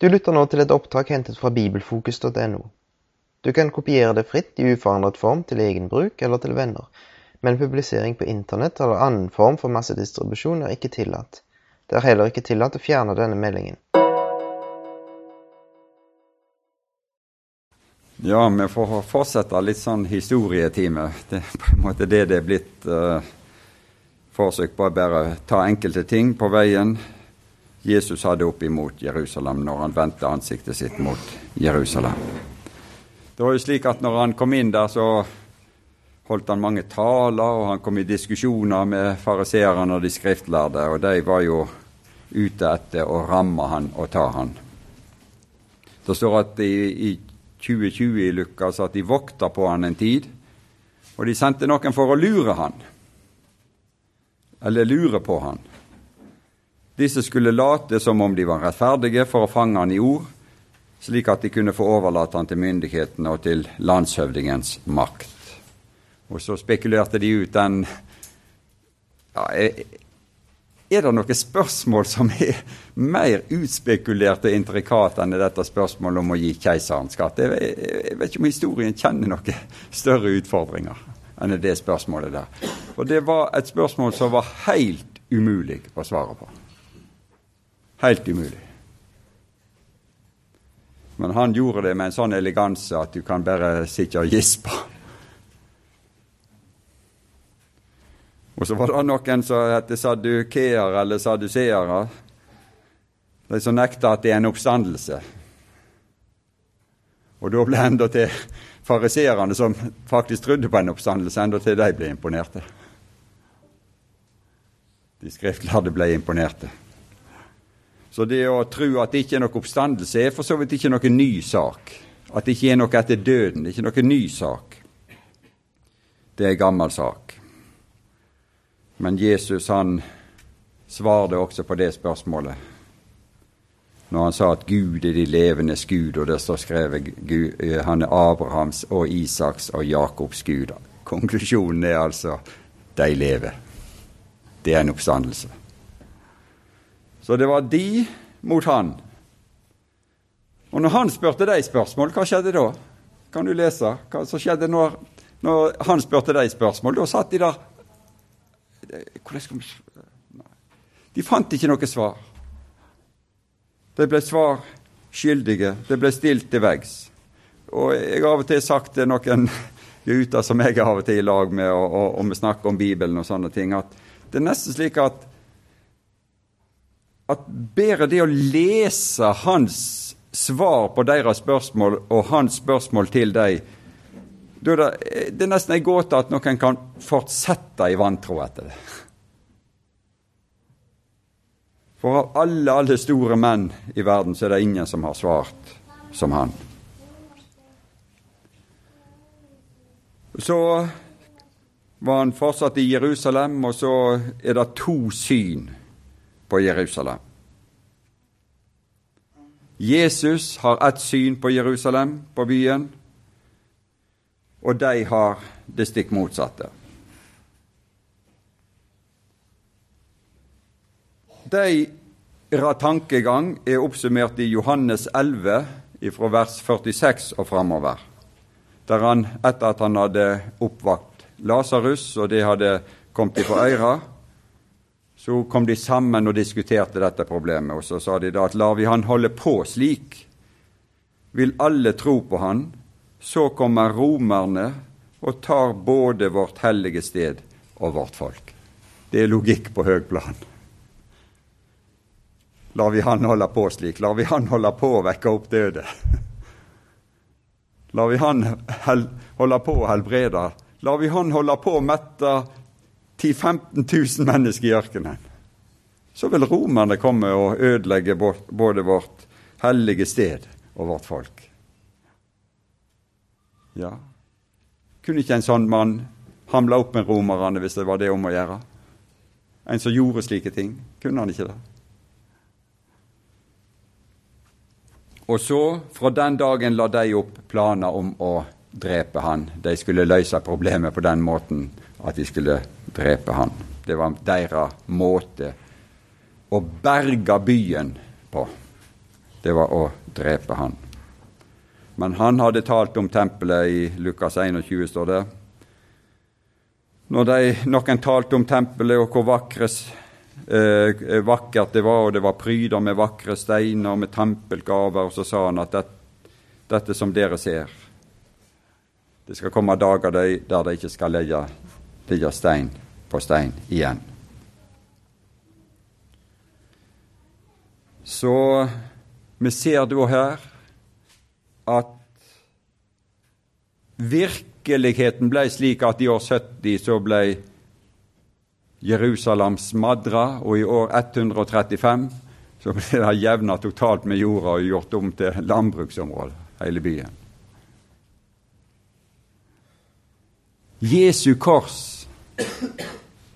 Du lytter nå til et opptak hentet fra bibelfokus.no. Du kan kopiere det fritt i uforandret form til egen bruk eller til venner, men publisering på internett eller annen form for massedistribusjon er ikke tillatt. Det er heller ikke tillatt å fjerne denne meldingen. Ja, vi får fortsette litt sånn historietime. Det er på en måte det det er blitt uh, forsøk på å bare ta enkelte ting på veien Jesus hadde opp imot Jerusalem når han vendte ansiktet sitt mot Jerusalem. Det var jo slik at når han kom inn der, så holdt han mange taler, og han kom i diskusjoner med fariseerne og de skriftlærde, og de var jo ute etter å ramme han og ta han. Det står at i, i 2020 i Lukas at de vokta på han en tid, og de sendte noen for å lure han, eller lure på han. Disse skulle late som om de var rettferdige for å fange han i ord, slik at de kunne få overlate han til myndighetene og til landshøvdingens makt. Og så spekulerte de ut den ja, Er det noen spørsmål som er mer utspekulert og intrikat enn dette spørsmålet om å gi keiseren skatt? Jeg, jeg vet ikke om historien kjenner noen større utfordringer enn det spørsmålet der. Og det var et spørsmål som var helt umulig å svare på. Helt umulig. Men han gjorde det med en sånn eleganse at du kan bare sitte og gispe. Og så var det noen som het sadukeer eller saduseere, de som nekta at det er en oppstandelse. Og da ble enda til fariseerne, som faktisk trodde på en oppstandelse, enda til de ble imponerte. De skriftlærde ble imponerte. Så det å tro at det ikke er noe oppstandelse, er for så vidt ikke noe ny sak. At det ikke er noe etter døden. Det er ikke noe ny sak. Det er en gammel sak. Men Jesus han svarte også på det spørsmålet når han sa at Gud er de levendes Gud, og det står skrevet Gud, eh, han er Abrahams og Isaks og Jakobs Gud. Konklusjonen er altså de lever. Det er en oppstandelse. Så det var de mot han. Og når han spurte deg spørsmål, hva skjedde da? Kan du lese hva som skjedde når, når han spurte deg spørsmål? Da satt de der Hvordan skal De fant ikke noe svar. De ble svar skyldige. De ble stilt til veggs. Og jeg har av og til sagt til noen gutter som jeg er av og til i lag med, og, og, og vi snakker om Bibelen og sånne ting, at det er nesten slik at at bedre det å lese hans svar på deres spørsmål og hans spørsmål til dem det, er nesten en gåte at noen kan fortsette i vantro etter det. For av alle, alle store menn i verden så er det ingen som har svart som han. Så var han fortsatt i Jerusalem, og så er det to syn på Jerusalem. Jesus har ett syn på Jerusalem, på byen, og de har det stikk motsatte. Deres tankegang er oppsummert i Johannes 11, fra vers 46 og framover, der han, etter at han hadde oppvakt Lasarus, og det hadde kommet ifra øyra, så kom de sammen og diskuterte dette problemet, og så sa de da at lar vi han holde på slik, vil alle tro på han, så kommer romerne og tar både vårt hellige sted og vårt folk. Det er logikk på høg plan. Lar vi han holde på slik, lar vi han holde på å vekke opp døde. Lar vi han holde på å helbrede, lar vi han holde på å mette 10 000-15 000 mennesker i ørkenen, så vil romerne komme og ødelegge både vårt hellige sted og vårt folk. Ja, kunne ikke en sånn mann hamle opp med romerne hvis det var det om å gjøre? En som gjorde slike ting? Kunne han ikke det? Og så, fra den dagen, la de opp planer om å drepe han. De skulle løse problemet på den måten at de skulle drepe han. Det var deres måte å berge byen på. det var å drepe han. Men han hadde talt om tempelet i Lukas 21, står det. Når de, noen talte om tempelet og hvor vakres, eh, vakkert det var, og det var pryder med vakre steiner og med tempelgaver, og så sa han at det, dette som dere ser Det skal komme dager der de ikke skal legge, legge stein på stein igjen. Så vi ser da her at virkeligheten ble slik at i år 70 så ble Jerusalem smadra, og i år 135 så ble det jevna totalt med jorda og gjort om til landbruksområde, hele byen. Jesu kors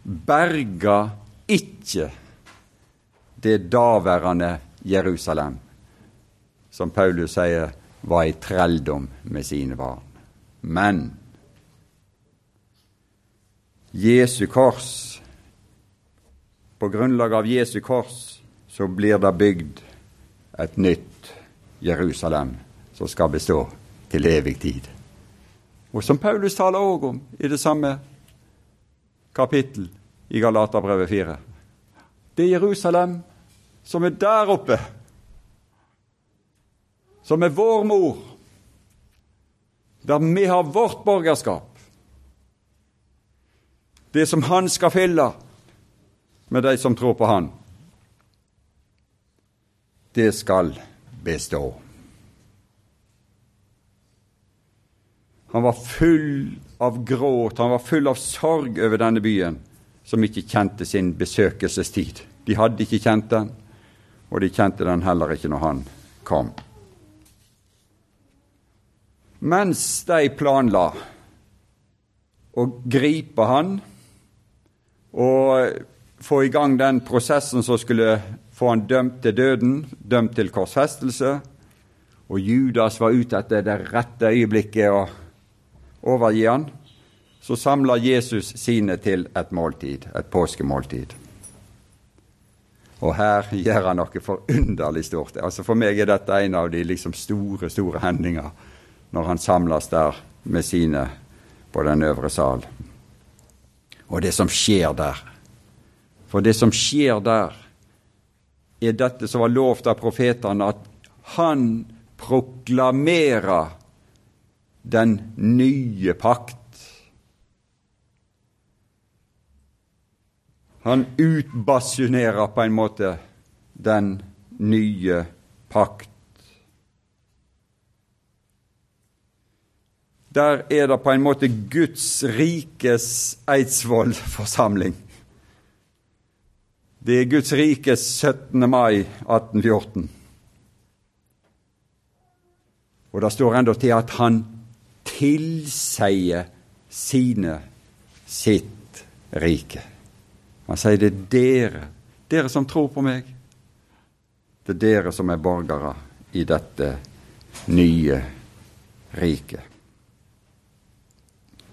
berga ikke det daværende Jerusalem, som Paulus sier var i trelldom med sine barn. Men Jesu kors På grunnlag av Jesu kors så blir det bygd et nytt Jerusalem som skal bestå til evig tid. Og som Paulus taler òg om i det samme kapittel i Galaterbrevet 4. Det er Jerusalem som er der oppe, som er vår mor, der vi har vårt borgerskap. Det som Han skal fylle med de som tror på Han, det skal bestå. Han var full av gråt, han var full av sorg over denne byen, som ikke kjente sin besøkelsestid. De hadde ikke kjent den, og de kjente den heller ikke når han kom. Mens de planla å gripe han og få i gang den prosessen som skulle få han dømt til døden, dømt til korsfestelse, og Judas var ute etter det rette øyeblikket å overgi han, så samler Jesus sine til et måltid, et påskemåltid. Og her gjør han noe forunderlig stort. Altså For meg er dette en av de liksom store, store hendinger når han samles der med sine på den øvre sal. Og det som skjer der. For det som skjer der, er dette som var lovt av profetene, at han proklamerer den nye pakt. Han utbasunerer på en måte den nye pakt. Der er det på en måte Guds rikes Eidsvoll-forsamling. Det er Guds rikes 17. mai 1814. Og det står enda til at han tilsier sine sitt rike. Han sier det er dere, dere som tror på meg. Det er dere som er borgere i dette nye riket.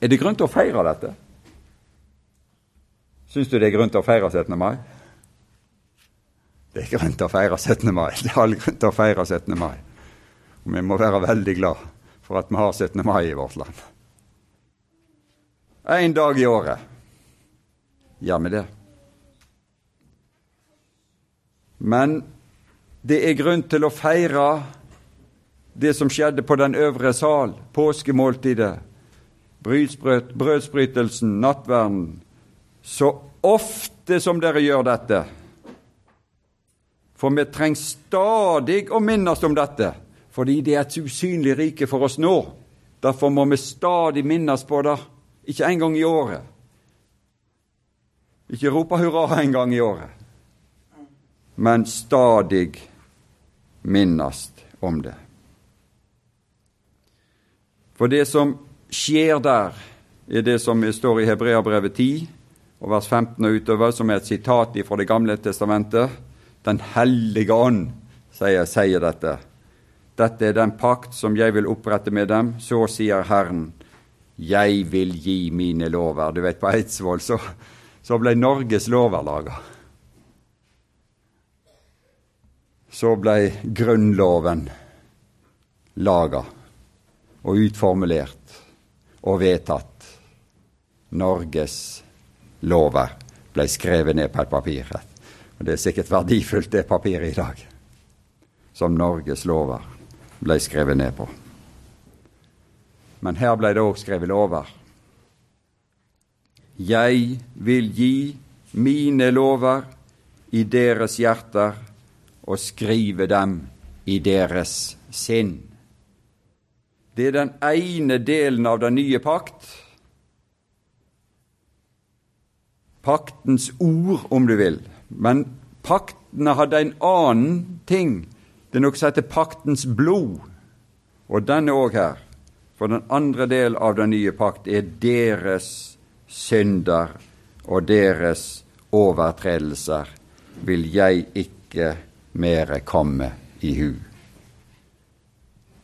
Er det grunn til å feire dette? Syns du det er grunn til å feire 17. mai? Det er grunn til å feire 17. mai. Det er all grunn til å feire 17. mai. Og vi må være veldig glad for at vi har 17. mai i vårt land. Én dag i året gjør vi det. Men det er grunn til å feire det som skjedde på den øvre sal, påskemåltidet, brødsbrytelsen, nattverden, så ofte som dere gjør dette. For vi trenger stadig å minnes om dette, fordi det er et usynlig rike for oss nå. Derfor må vi stadig minnes på det, ikke en gang i året. Ikke rope hurra en gang i året men stadig minnes om det. For det som skjer der, er det som står i Hebreabrevet 10, og vers 15 og utover, som er et sitat fra Det gamle testamentet. Den hellige ånd sier, sier dette. Dette er den pakt som jeg vil opprette med dem. Så sier Herren, jeg vil gi mine lover. Du vet, på Eidsvoll så, så ble Norges lover laga. så ble Grunnloven laga og utformulert og vedtatt. Norges lover ble skrevet ned på et papir. Og Det er sikkert verdifullt, det papiret i dag, som Norges lover ble skrevet ned på. Men her ble det òg skrevet lover. Jeg vil gi mine lover i deres hjerter og skrive dem i deres sinn. Det er den ene delen av den nye pakt. Paktens ord, om du vil. Men paktene hadde en annen ting. Det er noe som heter paktens blod. Og den er òg her. For den andre del av den nye pakt er deres synder og deres overtredelser vil jeg ikke mere komme i hu.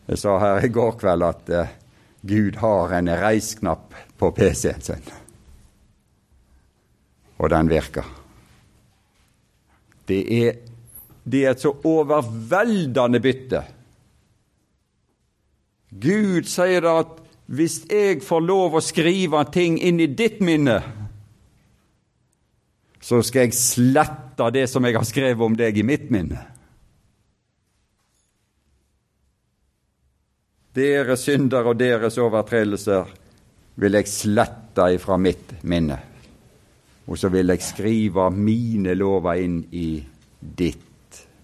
Jeg sa her i går kveld at uh, Gud har en reisknapp på PC-en sin. Og den virker. Det er, det er et så overveldende bytte. Gud sier at hvis jeg får lov å skrive ting inn i ditt minne, så skal jeg slette det som jeg har skrevet om deg i mitt minne. Deres synder og deres overtredelser vil jeg slette ifra mitt minne. Og så vil jeg skrive mine lover inn i ditt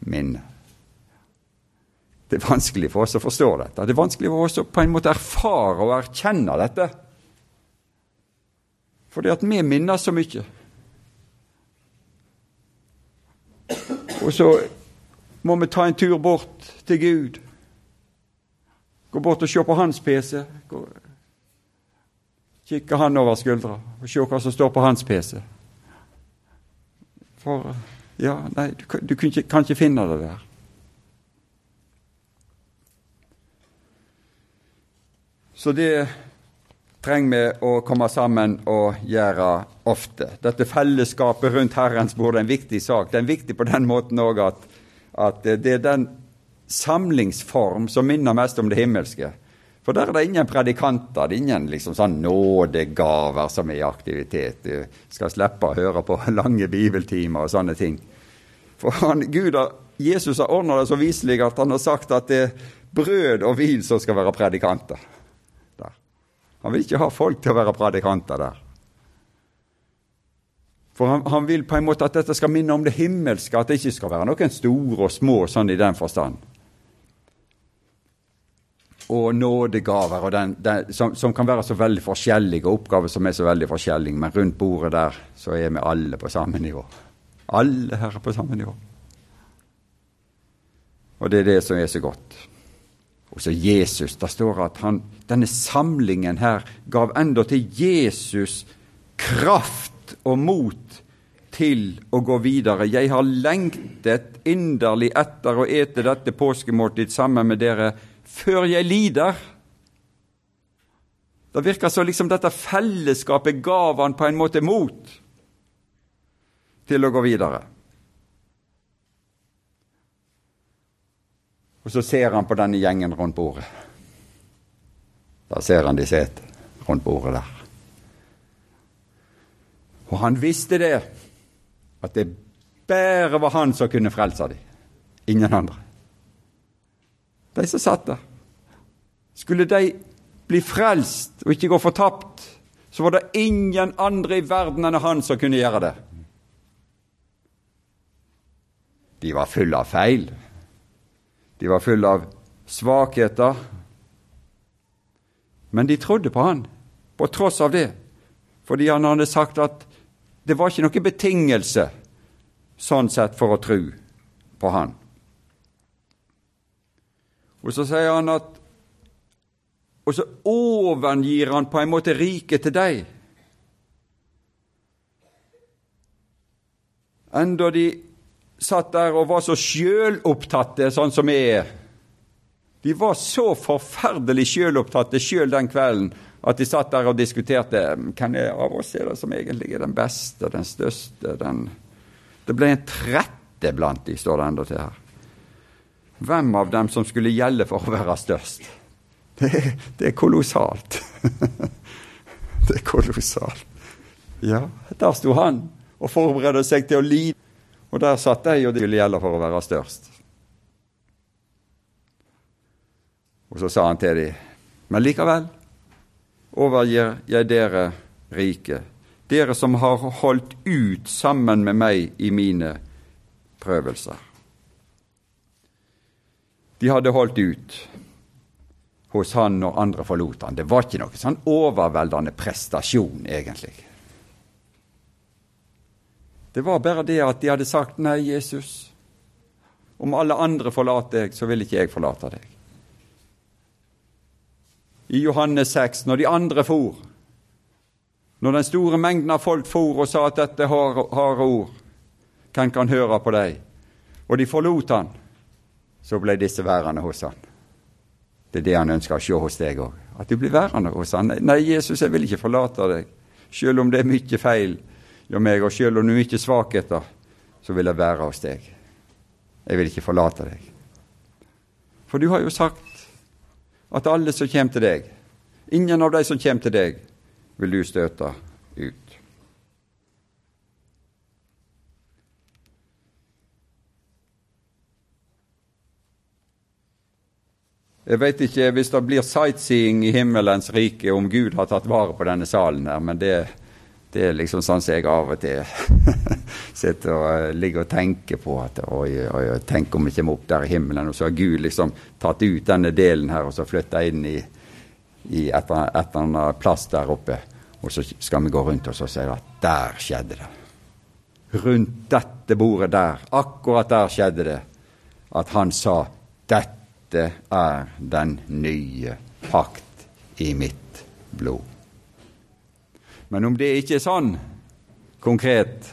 minne. Det er vanskelig for oss å forstå dette. Det er vanskelig for oss å på en måte erfare og erkjenne dette. Fordi at vi minner så mye. Og så må vi ta en tur bort til Gud. Gå bort og se på hans PC. Kikke han over skuldra og se hva som står på hans PC. For ja, nei, du, du kan, ikke, kan ikke finne det der. Så det trenger vi å komme sammen og gjøre ofte. Dette fellesskapet rundt Herrens bord er en viktig sak. Det er viktig på den måten òg at, at, det er den samlingsform som minner mest om det himmelske. For der er det ingen predikanter, det er ingen liksom sånn nådegaver som er i aktivitet. Du skal slippe å høre på lange bibeltimer og sånne ting. For han, Gud Jesus har ordna det så viselig at han har sagt at det er brød og vin som skal være predikanter. Han vil ikke ha folk til å være predikanter der. For han, han, vil på en måte at dette skal minne om det himmelske, at det ikke skal være noen store og små sånn i den forstand. Og nådegaver og den, den, som, som, kan være så veldig forskjellige, og oppgaver som er så veldig forskjellige. Men rundt bordet der så er vi alle på samme nivå. Alle her er på samme nivå. Og det er det som er så godt. Og så Jesus. Det står at han, denne samlingen her gav enda til Jesus kraft og mot til å gå videre. Jeg har lengtet inderlig etter å ete dette påskemåltid sammen med dere før jeg lider. Det virker så liksom dette fellesskapet gav han på en måte mot til å gå videre. Og så ser han på denne gjengen rundt bordet. Da ser han de sitter rundt bordet der. Og han visste det, at det bare var han som kunne frelse dem. Ingen andre. De som satt der. Skulle de bli frelst og ikke gå fortapt, så var det ingen andre i verden enn han som kunne gjøre det. De var fulle av feil. De var fulle av svakheter. Men de trodde på han, på tross av det, fordi han hadde sagt at det var ikke noen betingelse sånn sett for å tro på han. Og så sier han at Og så overgir han på en måte riket til deg. Enda de satt der og var så sjølopptatte, sånn som vi er. De var så forferdelig sjølopptatte sjøl den kvelden at de satt der og diskuterte hvem av oss er det som egentlig er den beste, den største den Det ble en trette blant de, står det enda til her. hvem av dem som skulle gjelde for å være størst. Det, det er kolossalt. det er kolossalt. Ja, der sto han og forberedte seg til å lide. Og der satt jeg, og det skulle gjelde for å være størst. Og så sa han til dem, men likevel overgir jeg dere rike, dere som har holdt ut sammen med meg i mine prøvelser. De hadde holdt ut hos han når andre forlot han. Det var ikke noe sånn overveldende prestasjon, egentlig. Det var bare det at de hadde sagt 'Nei, Jesus'. Om alle andre forlater deg, så vil ikke jeg forlate deg. I Johannes 6, når de andre for, når den store mengden av folk for og sa at dette har harde ord, hvem kan høre på deg? Og de forlot han, så ble disse værende hos han. Det er det han ønsker å se hos deg òg. At du blir værende hos han. Nei, Jesus, jeg vil ikke forlate deg, selv om det er mye feil ja, meg, og sjøl om du er svakheter, så vil jeg være hos deg. Jeg vil ikke forlate deg. For du har jo sagt at alle som kommer til deg, ingen av de som kommer til deg, vil du støte ut. Jeg vet ikke hvis det blir sightseeing i himmelens rike om Gud har tatt vare på denne salen her, men det det er liksom sånn som jeg av og til sitter og uh, ligger og tenker på. at oi, oi, oi, Tenk om vi kommer opp der i himmelen, og så har Gud liksom tatt ut denne delen her og så flytta inn i, i et eller annet plass der oppe. Og så skal vi gå rundt og så si at der skjedde det. Rundt dette bordet der, akkurat der skjedde det, at han sa dette er den nye pakt i mitt blod. Men om det ikke er sånn konkret,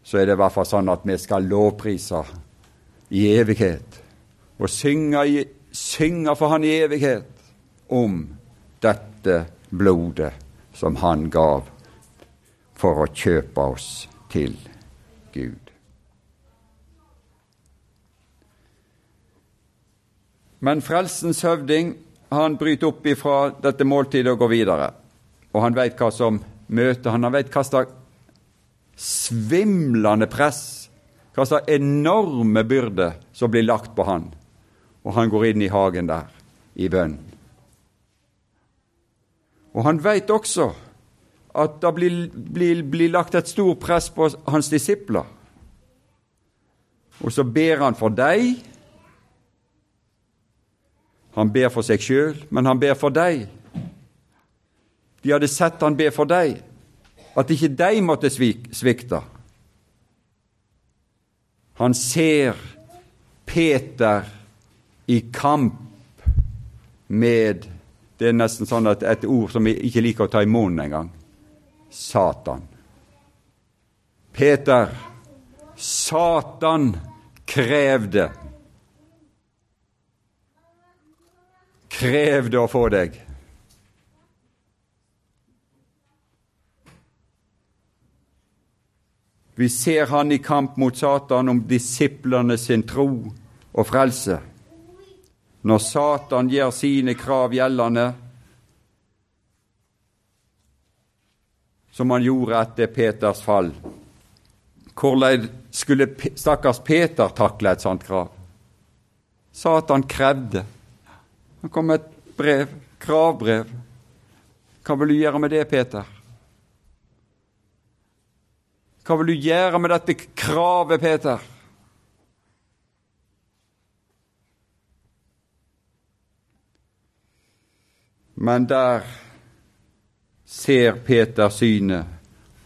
så er det i hvert fall sånn at vi skal lovprise i evighet og synge, synge for Han i evighet om dette blodet som Han gav for å kjøpe oss til Gud. Men frelsens høvding han bryter opp ifra dette måltidet og går videre og han veit hva som møter han. Han veit hva slags svimlende press, hva slags enorme byrde som blir lagt på han. Og han går inn i hagen der i bønn. Og han veit også at det blir, blir, blir lagt et stort press på hans disipler. Og så ber han for deg. Han ber for seg sjøl, men han ber for deg. De hadde sett han be for deg, at ikke de måtte svikte. Han ser Peter i kamp med Det er nesten sånn at et ord som vi ikke liker å ta i munnen engang. Satan. Peter, Satan krevde Krevde å få deg. Vi ser han i kamp mot Satan om disiplene sin tro og frelse. Når Satan gjør sine krav gjeldende, som han gjorde etter Peters fall. Hvordan skulle stakkars Peter takle et sånt krav? Satan krevde. Det kom et brev, kravbrev. Hva vil du gjøre med det, Peter? Hva vil du gjøre med dette kravet, Peter? Men der ser Peter synet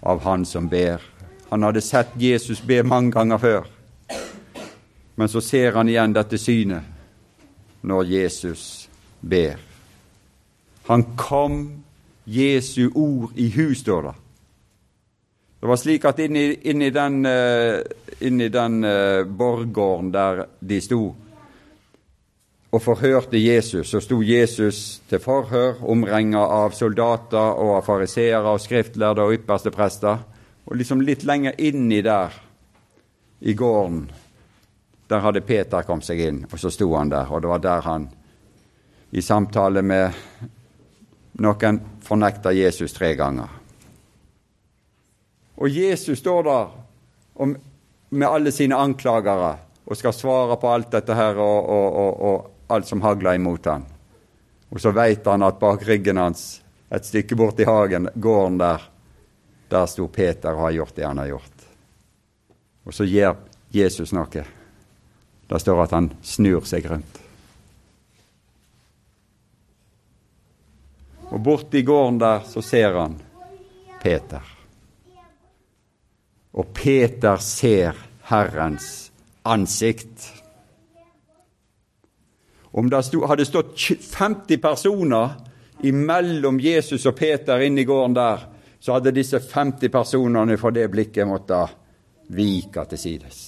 av han som ber. Han hadde sett Jesus be mange ganger før, men så ser han igjen dette synet når Jesus ber. Han kom Jesu ord i hus, står det. Det var slik at inni, inni den, uh, inni den uh, borggården der de sto og forhørte Jesus, så sto Jesus til forhør, omringa av soldater og av fariseere og skriftlærde og ypperste prester. Og liksom litt lenger inni der, i gården, Der hadde Peter kommet seg inn, og så sto han der. Og det var der han, i samtale med noen, fornekta Jesus tre ganger. Og Jesus står der med alle sine anklagere og skal svare på alt dette her og, og, og, og alt som hagler imot ham. Og så veit han at bak ryggen hans, et stykke borti hagen, gården der, der sto Peter og har gjort det han har gjort. Og så gjør Jesus noe. Det står at han snur seg rundt. Og borti gården der så ser han Peter. Og Peter ser Herrens ansikt. Om det hadde stått 50 personer imellom Jesus og Peter inne i gården der, så hadde disse 50 personene for det blikket måttet vike til sides.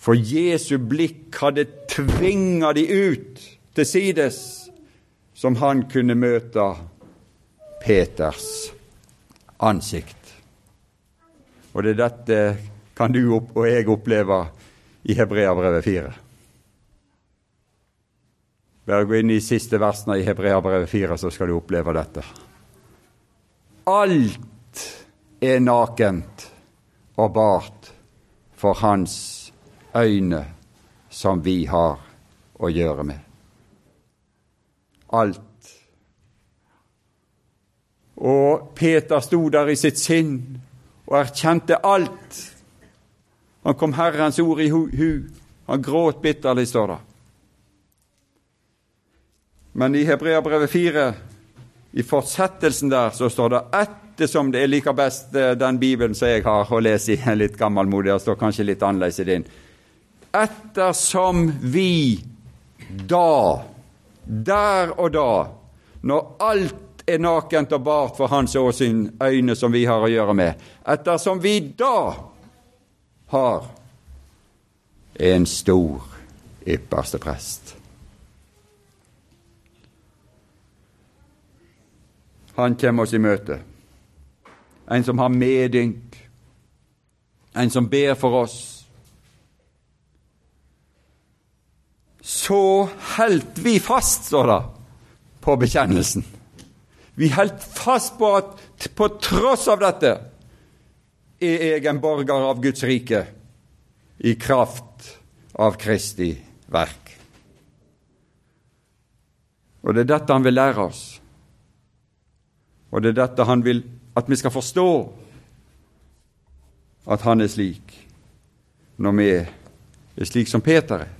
For Jesu blikk hadde tvinga de ut til sides, som han kunne møte Peters ansikt. Og det er dette kan du og jeg oppleve i Hebreabrevet 4. Bare gå inn i siste versene i Hebreabrevet 4, så skal du oppleve dette. Alt er nakent og bart for hans øyne som vi har å gjøre med. Alt. Og Peter sto der i sitt sinn og erkjente alt. Han kom Herrens ord i hu. Han gråt bitterlig, står det. Men i Hebreabrevet 4, i fortsettelsen der, så står det ettersom det er like best eh, den Bibelen som jeg har å lese i, litt gammelmodig, og står kanskje litt annerledes i din. Ettersom vi da, der og da, når alt er nakent og bart for hans åsyn, øyne som vi har å gjøre med, ettersom vi da har en stor ypperste prest. Han kommer oss i møte. En som har medynk, en som ber for oss. Så holdt vi fast, står det, på bekjennelsen. Vi holdt fast på at på tross av dette er jeg en borger av Guds rike i kraft av Kristi verk. Og det er dette han vil lære oss. Og det er dette han vil at vi skal forstå, at han er slik, når vi er slik som Peter er.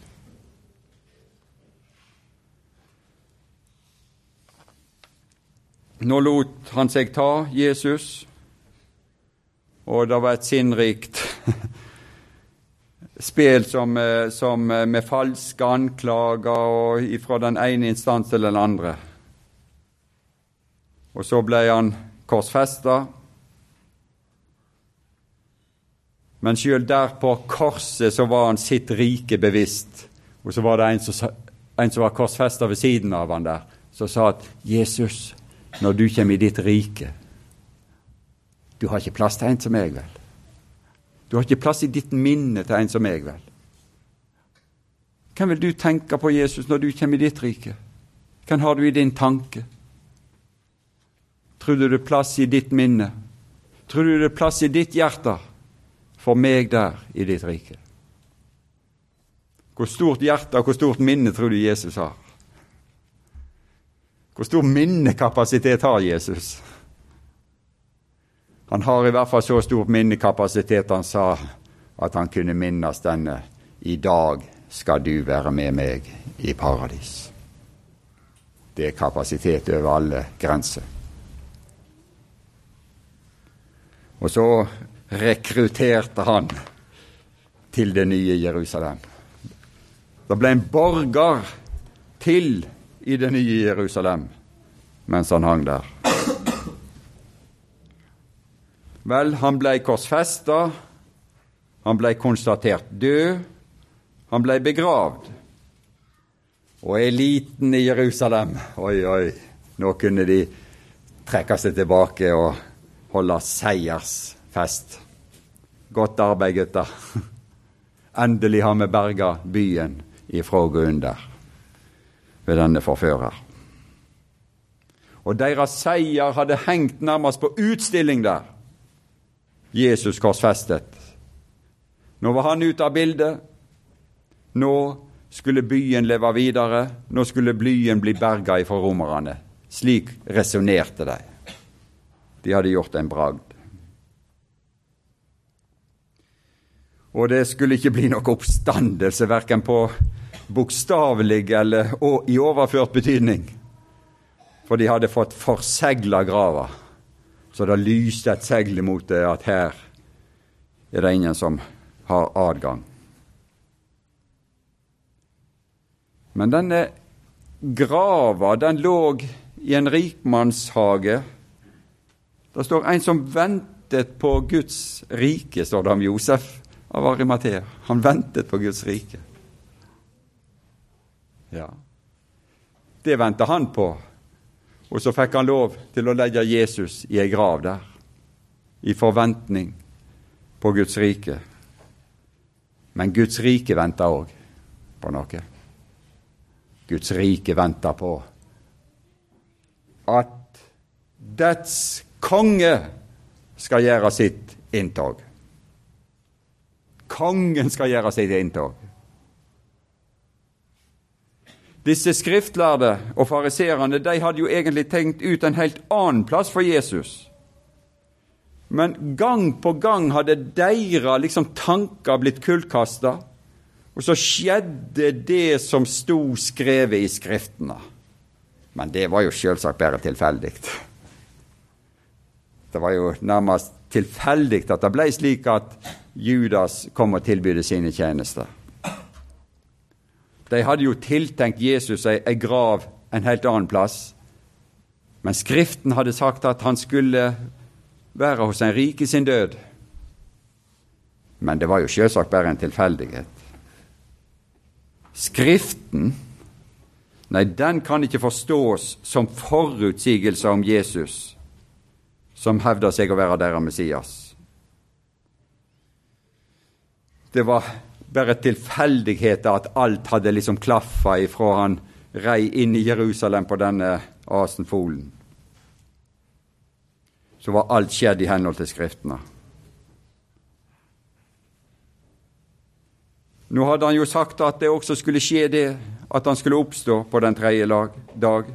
Nå lot han seg ta, Jesus, og det var et sinnrikt spel som, eh, som, eh, med falske anklager og fra den ene instans til den andre. Og så ble han korsfesta. Men sjøl der på korset så var han sitt rike bevisst. Og så var det en som, en som var korsfesta ved siden av han der, som sa at 'Jesus, når du kommer i ditt rike, du har ikke plass til en som meg, vel? Du har ikke plass i ditt minne til en som meg, vel? Hvem vil du tenke på, Jesus, når du kommer i ditt rike? Hvem har du i din tanke? Tror du det er plass i ditt minne? Tror du det er plass i ditt hjerte for meg der i ditt rike? Hvor stort hjerte og hvor stort minne tror du Jesus har? Hvor stor minnekapasitet har Jesus? Han har i hvert fall så stor minnekapasitet han sa at han kunne minnes denne. I dag skal du være med meg i paradis. Det er kapasitet over alle grenser. Og så rekrutterte han til det nye Jerusalem. Det ble en borger til i det nye Jerusalem mens han hang der. Vel, han ble korsfesta, han ble konstatert død, han ble begravd. Og eliten i Jerusalem Oi, oi, nå kunne de trekke seg tilbake og holde seiersfest. Godt arbeid, gutter. Endelig har vi berga byen ifra å der. Ved denne forfører. Og deres seier hadde hengt nærmest på utstilling der. Jesus korsfestet. Nå var han ute av bildet. Nå skulle byen leve videre. Nå skulle byen bli berga ifra romerne. Slik resonnerte de. De hadde gjort en bragd. Og det skulle ikke bli noe oppstandelse, verken på bokstavelig eller i overført betydning. For de hadde fått forsegla grava, så det lyste et segl mot det at her er det ingen som har adgang. Men denne grava, den lå i en rikmannshage. Det står en som ventet på Guds rike, står det om Josef av Arimathea. Han ventet på Guds rike. Ja, det venta han på. Og så fikk han lov til å legge Jesus i ei grav der, i forventning på Guds rike. Men Guds rike venta òg på noe. Guds rike venta på at dets konge skal gjøre sitt inntog. Kongen skal gjøre sitt inntog. Disse skriftlærde og fariseerne de hadde jo egentlig tenkt ut en helt annen plass for Jesus. Men gang på gang hadde deres liksom, tanker blitt kullkasta, og så skjedde det som sto skrevet i Skriftene. Men det var jo selvsagt bare tilfeldig. Det var jo nærmest tilfeldig at det ble slik at Judas kom og tilbød sine tjenester. De hadde jo tiltenkt Jesus ei, ei grav en helt annen plass. Men Skriften hadde sagt at han skulle være hos en rik i sin død. Men det var jo sjølsagt bare en tilfeldighet. Skriften, nei, den kan ikke forstås som forutsigelse om Jesus, som hevder seg å være deres Messias. Det var bare tilfeldigheter at alt hadde liksom klaffa ifra han rei inn i Jerusalem på denne asenfolen. Så var alt skjedd i henhold til Skriftene. Nå hadde han jo sagt at det også skulle skje det, at han skulle oppstå på den tredje dag.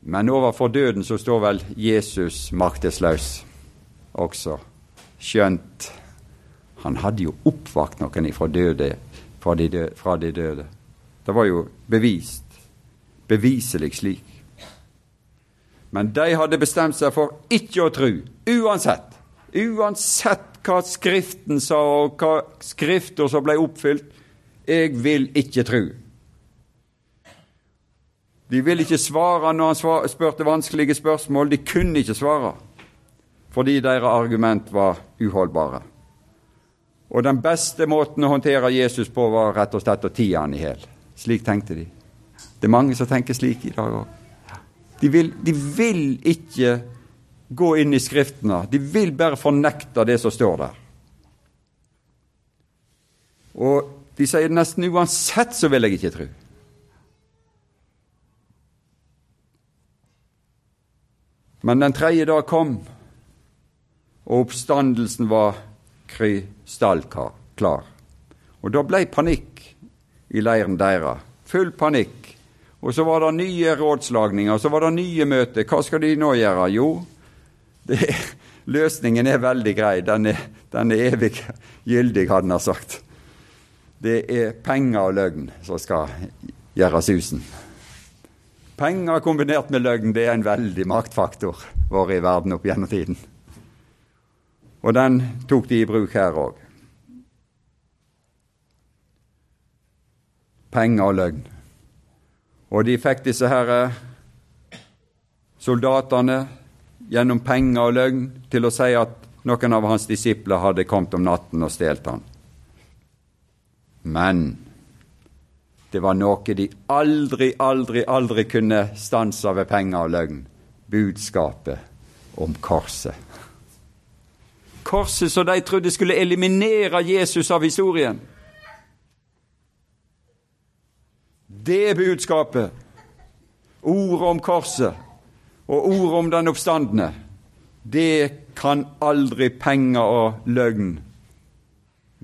Men overfor døden så står vel Jesus maktesløs også, skjønt han hadde jo oppvakt noen fra, døde, fra, de døde, fra de døde. Det var jo bevist. Beviselig slik. Men de hadde bestemt seg for ikke å tro, uansett. Uansett hva Skriften sa, og hva Skrifter som ble oppfylt. Jeg vil ikke tro. De ville ikke svare når han spurte vanskelige spørsmål. De kunne ikke svare, fordi deres argument var uholdbare. Og den beste måten å håndtere Jesus på var rett og slett å tie han i hjel. Slik tenkte de. Det er mange som tenker slik i dag òg. De, de, vil ikke gå inn i Skriftene. De vil bare fornekte det som står der. Og de sier nesten uansett så vil jeg ikke tro. Men den tredje dag kom, og oppstandelsen var krystallklar. Og da ble panikk i leiren deres. Full panikk. Og så var det nye rådslagninger, så var det nye møter. Hva skal de nå gjøre? Jo, det, løsningen er veldig grei. Den er, den er evig gyldig, hadde han sagt. Det er penger og løgn som skal gjøre susen. Penger kombinert med løgn det er en veldig maktfaktor vår i verden opp gjennom tiden. Og den tok de i bruk her òg. Penger og løgn. Og de fikk disse her eh, soldatene gjennom penger og løgn til å si at noen av hans disipler hadde kommet om natten og stjålet han. Men det var noe de aldri, aldri, aldri kunne stanse ved penger og løgn. Budskapet om korset korset som de trodde skulle eliminere Jesus av historien. Det er budskapet. Ordet om korset og ordet om den oppstandende. Det kan aldri penger og løgn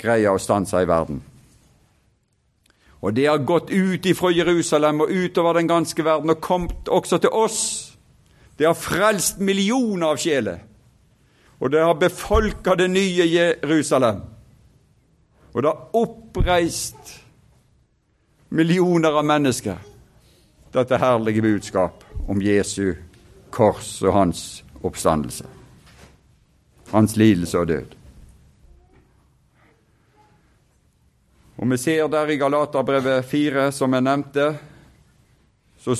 greie å stanse i verden. Og det har gått ut ifra Jerusalem og utover den ganske verden og kommet også til oss. Det har frelst millioner av sjeler. Og det har befolka det nye Jerusalem. Og det har oppreist millioner av mennesker dette herlige budskap om Jesu kors og hans oppstandelse. Hans lidelse og død. Og Vi ser der i Galaterbrevet 4, som jeg nevnte, så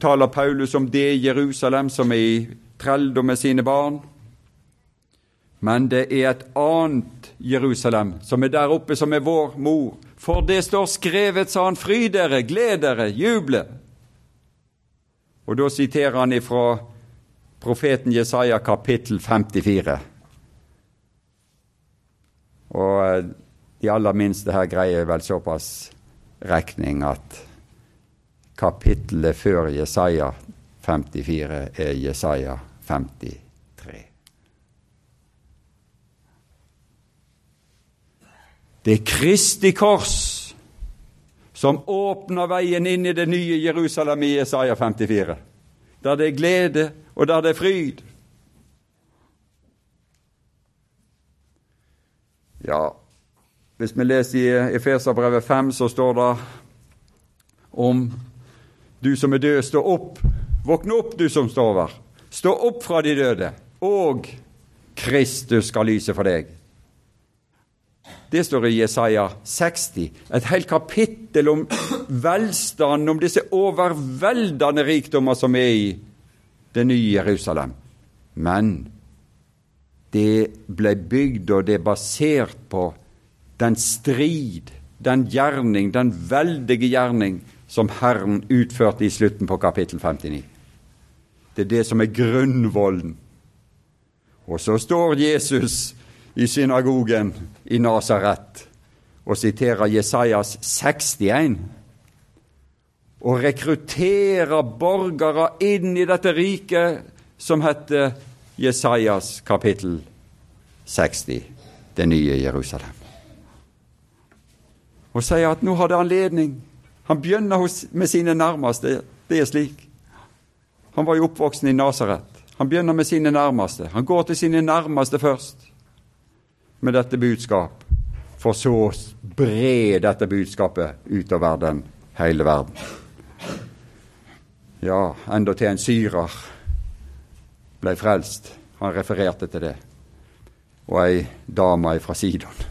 taler Paulus om det Jerusalem som er i trelldom med sine barn. Men det er et annet Jerusalem, som er der oppe, som er vår mor. For det står skrevet, sa han, fry dere, gled dere, juble. Og da siterer han ifra profeten Jesaja kapittel 54. Og eh, de aller minste her greier vel såpass regning at kapittelet før Jesaja 54 er Jesaja 53. Det er Kristi kors som åpner veien inn i det nye Jerusalem i Jesaja 54, der det er glede og der det er fryd. Ja, hvis vi leser i Efeserbrevet 5, så står det om du som er død, stå opp. Våkne opp, du som står over. Stå opp fra de døde, og Kristus skal lyse for deg. Det står i Jesaja 60, et helt kapittel om velstand, om disse overveldende rikdommer som er i det nye Jerusalem. Men det ble bygd, og det er basert på den strid, den gjerning, den veldige gjerning som Herren utførte i slutten på kapittel 59. Det er det som er grunnvollen. Og så står Jesus i synagogen i Nasaret og siterer Jesajas 61 og rekrutterer borgere inn i dette riket som heter Jesajas kapittel 60, det nye Jerusalem og sier at nå har det anledning. Han begynner hos, med sine nærmeste. Det er slik. Han var jo oppvoksen i Nasaret. Han begynner med sine nærmeste. Han går til sine nærmeste først med dette budskap, for så å bre dette budskapet utover den hele verden. Ja, endatil en syrer ble frelst. Han refererte til det. Og ei dame fra Sidon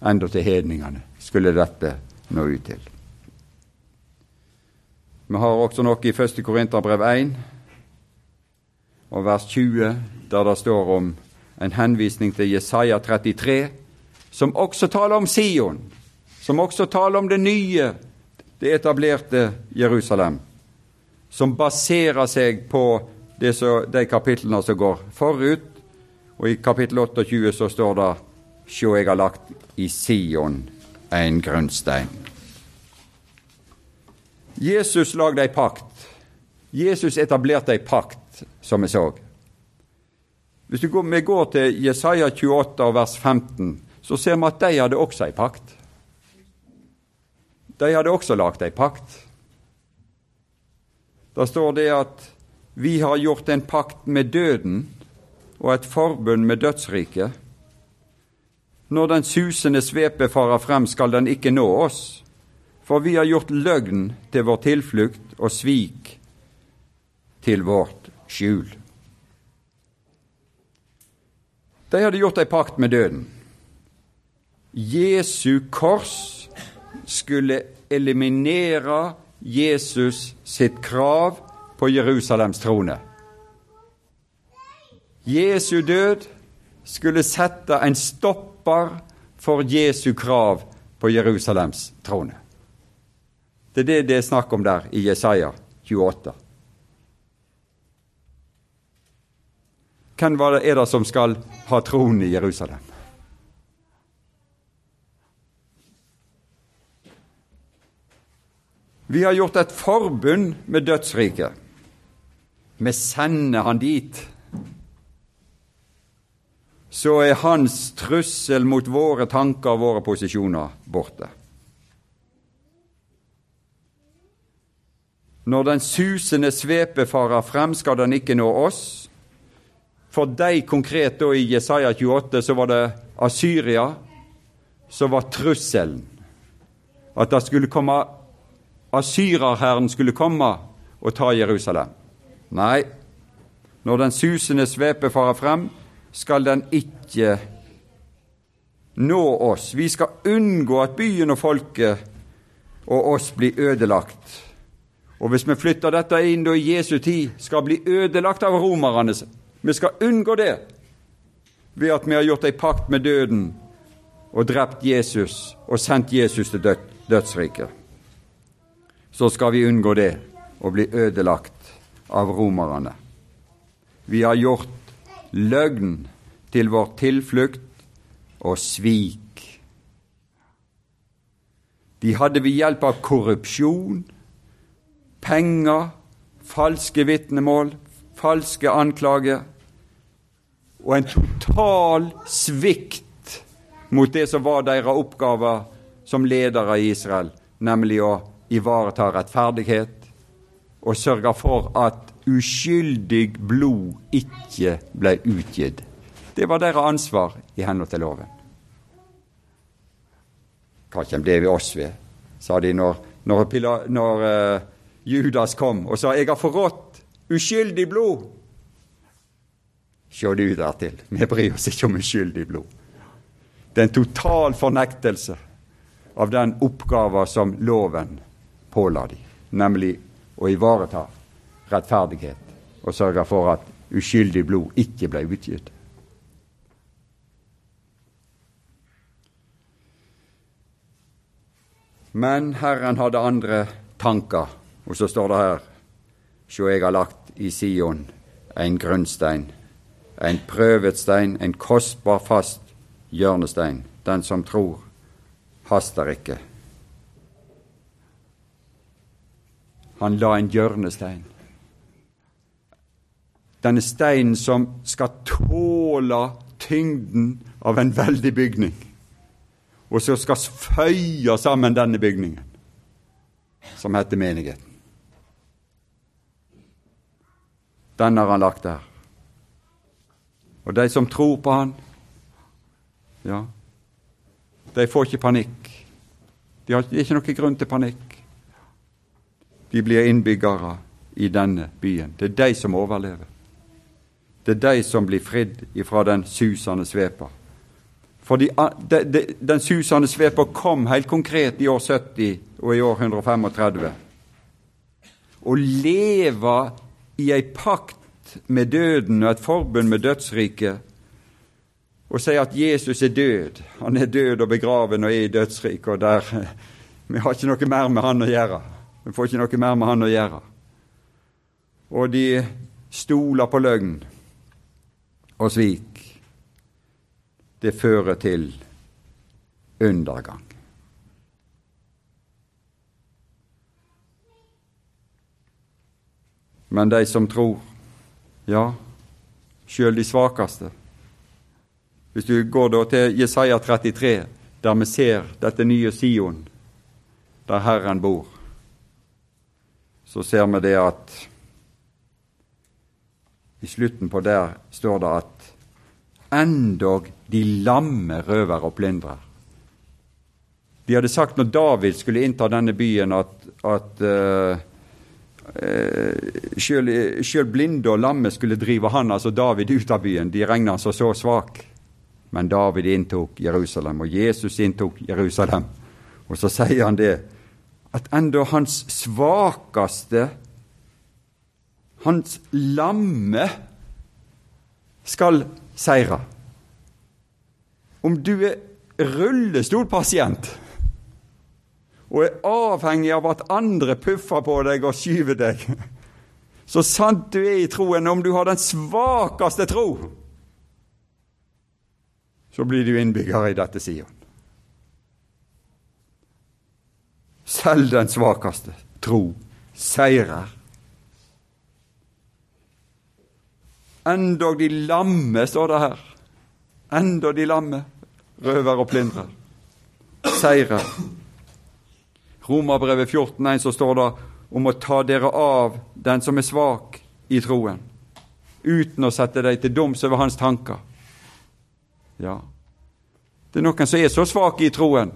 enda til hedningene skulle dette nå ut til. Vi har også noe i 1. Korinterbrev 1 og vers 20, der det står om en henvisning til Jesaja 33, som også taler om Sion, som også taler om det nye, det etablerte Jerusalem, som baserer seg på så, de kapitlene som går forut. Og i kapittel 28 så står det Sjå, jeg har lagt i Sion en grunnstein. Jesus lagde ei pakt. Jesus etablerte ei pakt, som vi så. Hvis vi går til Jesaja 28 vers 15, så ser vi at de hadde også ei pakt. De hadde også lagd ei pakt. Da står det at vi har gjort en pakt med døden og et forbund med dødsriket. Når den susende svepe farer frem, skal den ikke nå oss, for vi har gjort løgn til vår tilflukt og svik til vårt skjul. De hadde gjort ei pakt med døden. Jesu kors skulle eliminere Jesus sitt krav på Jerusalems trone. Jesu død skulle sette en stopper for Jesu krav på Jerusalems trone. Det er det det er snakk om der i Jesaja 28. hvem er det som skal ha tronen i Jerusalem? Vi har gjort et forbund med dødsriket. Vi sender han dit. Så er hans trussel mot våre tanker og våre posisjoner borte. Når den susende svepe farer frem, skal den ikke nå oss. For deg konkret da i Jesaja 28 så var det Asyria som var trusselen. At det skulle komme asyrerherren skulle komme og ta Jerusalem. Nei, når den susende svepe farer frem, skal den ikke nå oss. Vi skal unngå at byen og folket og oss blir ødelagt. Og hvis vi flytter dette inn da i Jesu tid, skal bli ødelagt av romerne. Vi skal unngå det ved at vi har gjort ei pakt med døden og drept Jesus og sendt Jesus til død, dødsriket så skal vi unngå det og bli ødelagt av romerne. Vi har gjort løgn til vår tilflukt og svik. De hadde ved hjelp av korrupsjon, penger, falske vitnemål, falske anklager og en total svikt mot det som var deres oppgaver som ledere i Israel, nemlig å ivareta rettferdighet og sørge for at uskyldig blod ikke ble utgitt. Det var deres ansvar i henhold til loven. Hva kommer det ved oss ved, sa de når, når, når uh, Judas kom og sa 'Jeg har forrådt uskyldig blod'. Se du dertil. Vi bryr oss ikke om uskyldig blod. Det er en total fornektelse av den oppgaven som loven påla de, nemlig å ivareta rettferdighet og sørge for at uskyldig blod ikke ble utgitt. Men Herren hadde andre tanker, og så står det her Sjå, jeg har lagt i Sion en grunnstein, en prøvet stein, en kostbar, fast hjørnestein. Den som tror, haster ikke. Han la en hjørnestein. Denne steinen som skal tåle tyngden av en veldig bygning, og som skal føye sammen denne bygningen, som heter menigheten. Den har han lagt der. Og de som tror på han, ja, de får ikke panikk. De har ikke noen grunn til panikk de blir innbyggere i denne byen. Det er de som overlever. Det er de som blir fridd ifra den susende sveper. For de, de, de, den susende sveper kom helt konkret i år 70 og i år 135. Å leve i ei pakt med døden og et forbund med dødsriket og sier at Jesus er død. Han er død og begraven og er i dødsriket, og der Vi har ikke noe mer med han å gjøre. Vi får ikke noe mer med han å gjøre. Og de stoler på løgn og svik. Det fører til undergang. Men de som tror, ja, sjøl de svakeste Hvis du går da til Jesaja 33, der vi ser dette nye Sion, der Herren bor, så ser vi det at i slutten på der står det at endog de lamme røver og plyndrer. De hadde sagt når David skulle innta denne byen, at, at uh, selv, blinde og lamme skulle drive han, altså David, ut av byen. De regna han som så svak. Men David inntok Jerusalem, og Jesus inntok Jerusalem. Og så sier han det at enda hans svakeste, hans lamme, skal seire. Om du er rullestolpasient og er avhengig av at andre puffer på deg og skyver deg, Så sant du er i troen, om du har den svakeste tro, så blir du innbygger i dette Sion. Selv den svakeste tro seirer. Endog de lamme, står det her. Endog de lamme, røver og plyndrer. Seirer. Romerbrevet 14,1 så står det om å ta dere av den som er svak i troen, uten å sette deg til doms over hans tanker. Ja, det er noen som er så svake i troen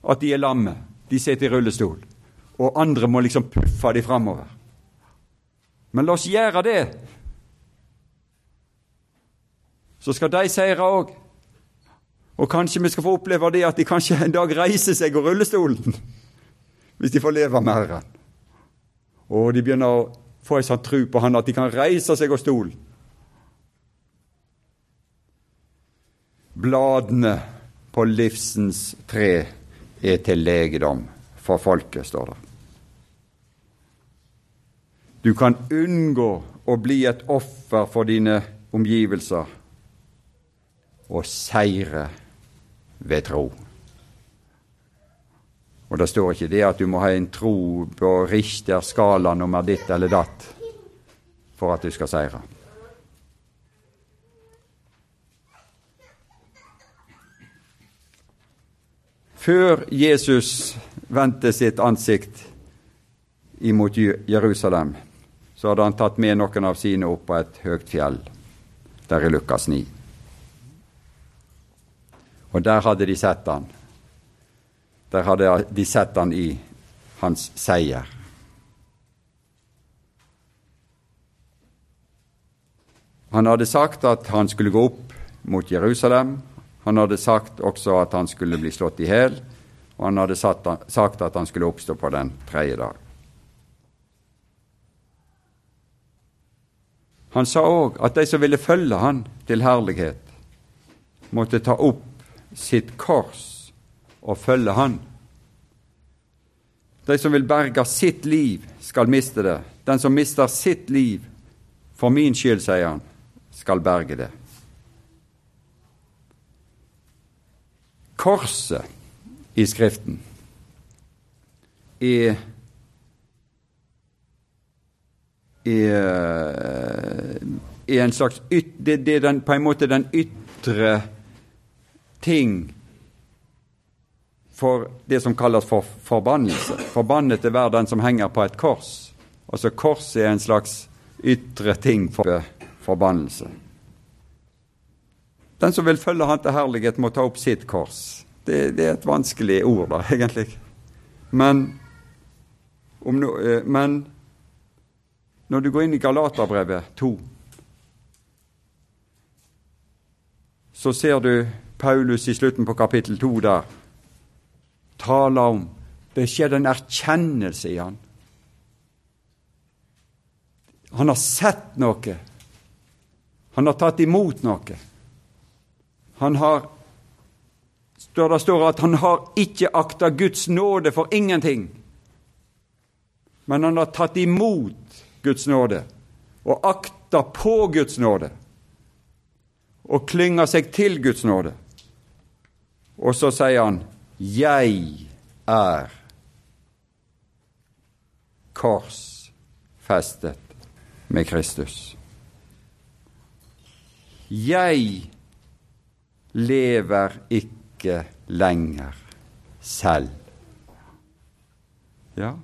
at de er lamme. De sitter i rullestol. Og andre må liksom puffe de framover. Men la oss gjøre det. Så skal de seire òg. Og kanskje vi skal få oppleve det at de kanskje en dag reiser seg av rullestolen. Hvis de får leve med Herren. Og de begynner å få en sånn tro på Han at de kan reise seg av stolen. Bladene på livsens tre er til legedom for folket, står det. Du kan unngå å bli et offer for dine omgivelser og seire ved tro. Og det står ikke det at du må ha en tro på Richter skala nummer ditt eller datt for at du skal seire. Før Jesus vendte sitt ansikt imot Jerusalem, så hadde han tatt med noen av sine opp på et høyt fjell, der i Lukas 9. Og der hadde de sett han. Der hadde de sett han i hans seier. Han hadde sagt at han skulle gå opp mot Jerusalem, han hadde sagt også at han skulle bli slått i hjel, og han hadde sagt at han skulle oppstå på den tredje dag. Han sa òg at de som ville følge han til herlighet, måtte ta opp sitt kors og følge han. De som vil berge sitt liv, skal miste det. Den som mister sitt liv for min skyld, sier han, skal berge det. Korset i Skriften er, er, er en slags yt, det, det, er den, på en måte den ytre ting for det som kalles for forbannelse. Forbannet er hver den som henger på et kors. Altså Korset er en slags ytre ting for forbannelse. Den som vil følge Han til herlighet, må ta opp sitt kors. Det, det er et vanskelig ord, da, egentlig. Men, no, eh, men når du går inn i Galaterbrevet 2, så ser du Paulus i slutten på kapittel 2 der tale om det skjedde en erkjennelse i han. Han har sett noe. Han har tatt imot noe. Han har Det står at han har ikke akta Guds nåde for ingenting. Men han har tatt imot Guds nåde og akta på Guds nåde og klynger seg til Guds nåde. Og så sier han 'Jeg er korsfestet med Kristus'. Jeg lever ikke lenger selv. Ja,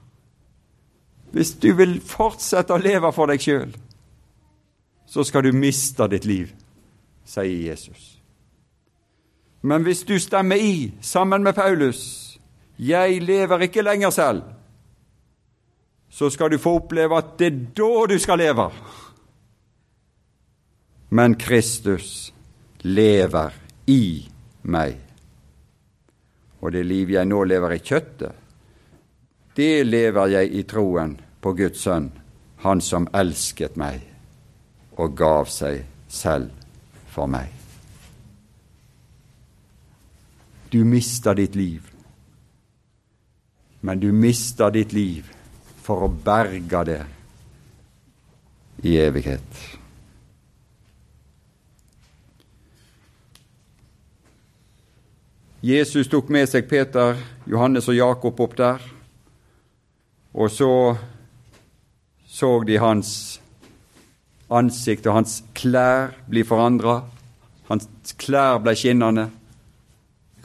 hvis du vil fortsette å leve for deg sjøl, så skal du miste ditt liv, sier Jesus. Men hvis du stemmer i sammen med Paulus 'Jeg lever ikke lenger selv', så skal du få oppleve at det er da du skal leve. Men Kristus lever i meg. Og det liv jeg nå lever i kjøttet, det lever jeg i troen på Guds sønn, Han som elsket meg og gav seg selv for meg. Du mister ditt liv, men du mister ditt liv for å berge det i evighet. Jesus tok med seg Peter, Johannes og Jakob opp der, og så så de hans ansikt og hans klær bli forandra. Hans klær ble skinnende.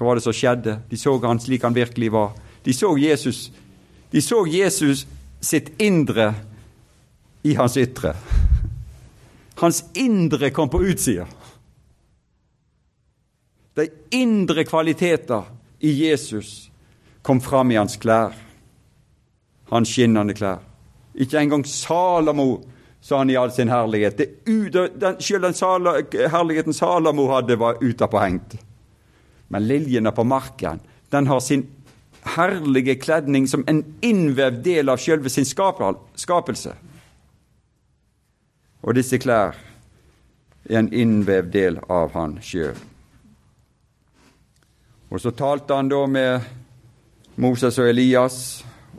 Hva var det som skjedde? De så han slik han virkelig var. De så Jesus, de så Jesus sitt indre i hans ytre. Hans indre kom på utsida. De indre kvaliteter i Jesus kom fram i hans klær, hans skinnende klær. Ikke engang Salamo sa han i all sin herlighet. Det, selv den herligheten Salamo hadde, var utapåhengt. Men liljene på marken, den har sin herlige kledning som en innvevd del av sjølve sin skapelse. Og disse klær er en innvevd del av han sjøl. Og så talte han da med Moses og Elias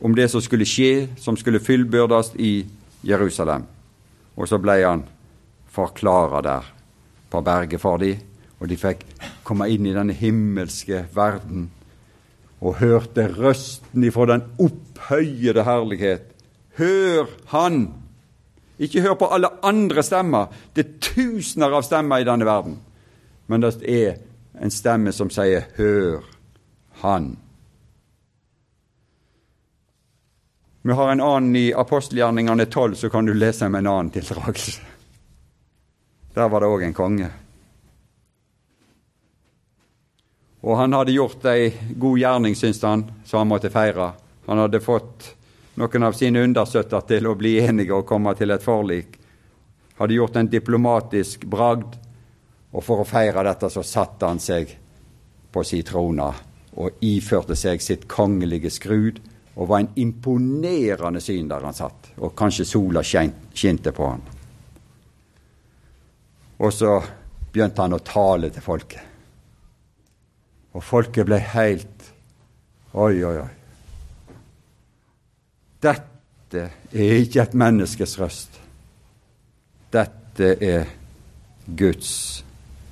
om det som skulle skje, som skulle fullbyrdes i Jerusalem. Og så ble han forklara der på berget for dem, og de fikk komme inn i denne himmelske verden og hørte røsten ifra den opphøyede herlighet. Hør Han! Ikke hør på alle andre stemmer. Det er tusener av stemmer i denne verden. Men det er en stemme som sier 'Hør Han'. Vi har en annen i apostelgjerningene 12, så kan du lese om en annen tildragelse. Der var det òg en konge. Og han hadde gjort ei god gjerning, syntes han, som han måtte feire. Han hadde fått noen av sine understøtter til å bli enige og komme til et forlik. Hadde gjort en diplomatisk bragd og for å feire dette så satte han seg på sin trone og iførte seg sitt kongelige skrud og var en imponerende syn der han satt. Og kanskje sola skinte på han. Og så begynte han å tale til folket. Og folket ble helt Oi, oi, oi. Dette er ikke et menneskes røst. Dette er Guds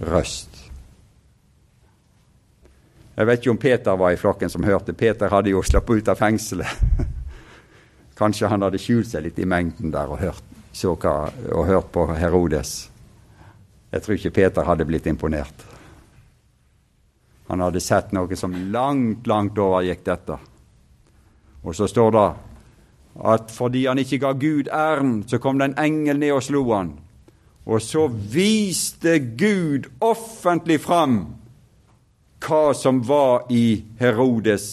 røst. Jeg vet ikke om Peter var i flokken som hørte. Peter hadde jo sluppet ut av fengselet. Kanskje han hadde skjult seg litt i mengden der og hørt, hva, og hørt på Herodes. Jeg tror ikke Peter hadde blitt imponert. Han hadde sett noe som langt, langt overgikk dette. Og så står det at fordi han ikke ga Gud æren, så kom det en engel ned og slo han. Og så viste Gud offentlig fram hva som var i Herodes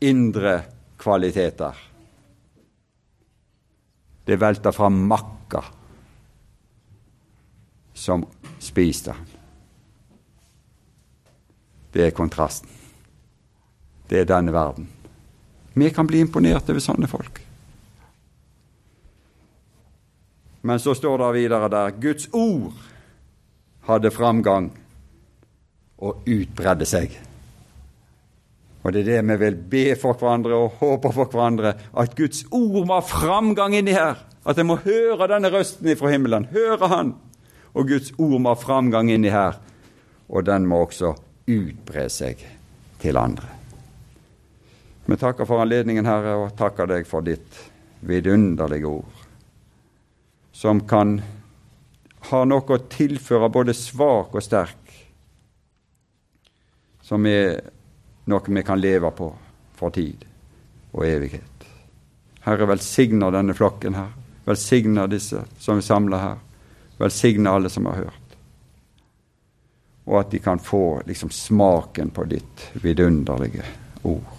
indre kvaliteter. Det velta fram makka som spiste han. Det er kontrasten. Det er denne verden. Vi kan bli imponert over sånne folk. Men så står det videre der Guds ord hadde framgang og utbredde seg. Og det er det vi vil be for hverandre og håpe for hverandre, at Guds ord må ha framgang inni her. At jeg må høre denne røsten fra himmelen. Høre Han. Og Guds ord må ha framgang inni her. Og den må også utbre seg til andre. Vi takker for anledningen, Herre, og takker deg for ditt vidunderlige ord som kan ha noe å tilføre både svak og sterk, som er noe vi kan leve på for tid og evighet. Herre, velsigner denne flokken her. Velsigner disse som er samla her. Velsigner alle som har hørt. Og at de kan få liksom smaken på ditt vidunderlige ord.